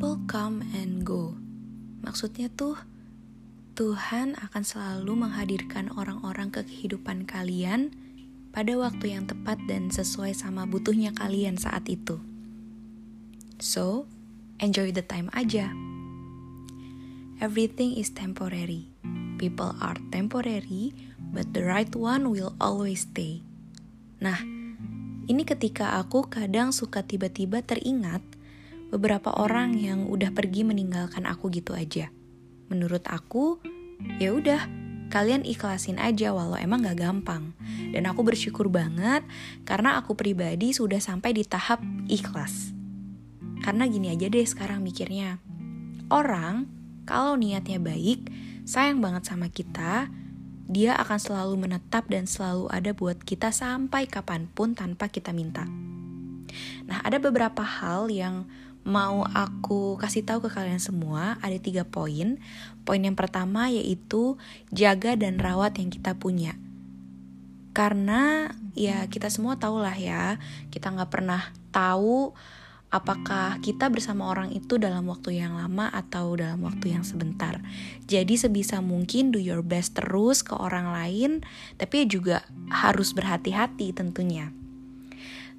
People come and go. Maksudnya tuh Tuhan akan selalu menghadirkan orang-orang ke kehidupan kalian pada waktu yang tepat dan sesuai sama butuhnya kalian saat itu. So, enjoy the time aja. Everything is temporary. People are temporary, but the right one will always stay. Nah, ini ketika aku kadang suka tiba-tiba teringat beberapa orang yang udah pergi meninggalkan aku gitu aja. Menurut aku, ya udah, kalian ikhlasin aja walau emang gak gampang. Dan aku bersyukur banget karena aku pribadi sudah sampai di tahap ikhlas. Karena gini aja deh sekarang mikirnya. Orang kalau niatnya baik, sayang banget sama kita, dia akan selalu menetap dan selalu ada buat kita sampai kapan pun tanpa kita minta. Nah, ada beberapa hal yang mau aku kasih tahu ke kalian semua. Ada tiga poin. Poin yang pertama yaitu jaga dan rawat yang kita punya. Karena ya kita semua tahu lah ya, kita nggak pernah tahu apakah kita bersama orang itu dalam waktu yang lama atau dalam waktu yang sebentar. Jadi sebisa mungkin do your best terus ke orang lain, tapi juga harus berhati-hati tentunya.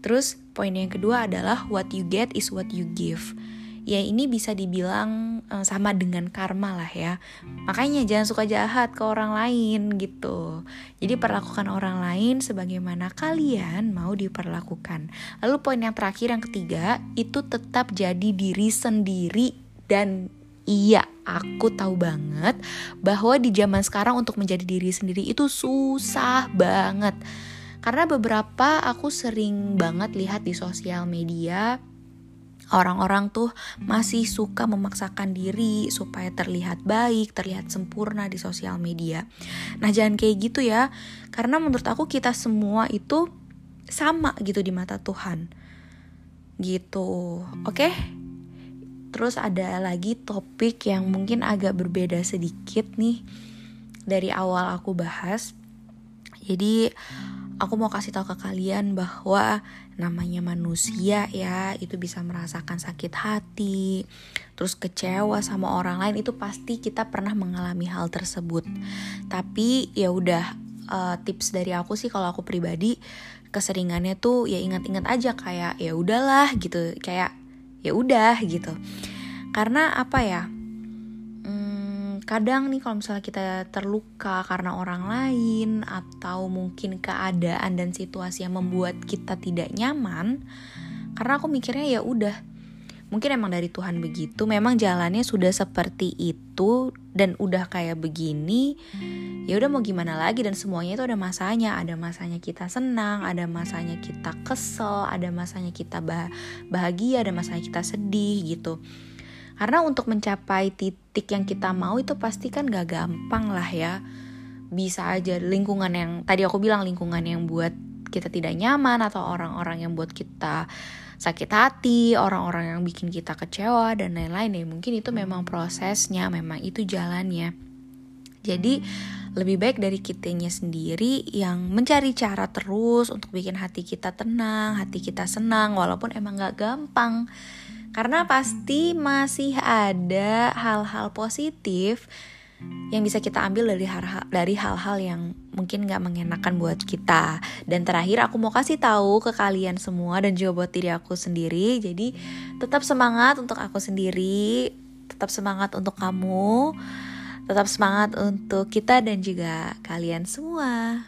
Terus poin yang kedua adalah what you get is what you give ya ini bisa dibilang uh, sama dengan karma lah ya. Makanya jangan suka jahat ke orang lain gitu. Jadi perlakukan orang lain sebagaimana kalian mau diperlakukan. Lalu poin yang terakhir yang ketiga itu tetap jadi diri sendiri dan Iya, aku tahu banget bahwa di zaman sekarang untuk menjadi diri sendiri itu susah banget. Karena beberapa aku sering banget lihat di sosial media orang-orang tuh masih suka memaksakan diri supaya terlihat baik, terlihat sempurna di sosial media. Nah, jangan kayak gitu ya. Karena menurut aku kita semua itu sama gitu di mata Tuhan. Gitu. Oke? Okay? Terus ada lagi topik yang mungkin agak berbeda sedikit nih dari awal aku bahas. Jadi aku mau kasih tahu ke kalian bahwa namanya manusia ya itu bisa merasakan sakit hati terus kecewa sama orang lain itu pasti kita pernah mengalami hal tersebut. Tapi ya udah uh, tips dari aku sih kalau aku pribadi keseringannya tuh ya ingat-ingat aja kayak ya udahlah gitu kayak ya udah gitu. Karena apa ya kadang nih kalau misalnya kita terluka karena orang lain atau mungkin keadaan dan situasi yang membuat kita tidak nyaman karena aku mikirnya ya udah mungkin emang dari Tuhan begitu memang jalannya sudah seperti itu dan udah kayak begini ya udah mau gimana lagi? Dan semuanya itu ada masanya ada masanya kita senang ada masanya kita kesel ada masanya kita bahagia ada masanya kita sedih gitu karena untuk mencapai titik yang kita mau itu pasti kan gak gampang lah ya. Bisa aja lingkungan yang tadi aku bilang lingkungan yang buat kita tidak nyaman atau orang-orang yang buat kita sakit hati, orang-orang yang bikin kita kecewa dan lain-lain ya. Mungkin itu memang prosesnya, memang itu jalannya. Jadi lebih baik dari kitanya sendiri yang mencari cara terus untuk bikin hati kita tenang, hati kita senang, walaupun emang gak gampang karena pasti masih ada hal-hal positif yang bisa kita ambil dari hal-hal dari hal-hal yang mungkin nggak mengenakan buat kita. Dan terakhir aku mau kasih tahu ke kalian semua dan juga buat diri aku sendiri. Jadi tetap semangat untuk aku sendiri, tetap semangat untuk kamu, tetap semangat untuk kita dan juga kalian semua.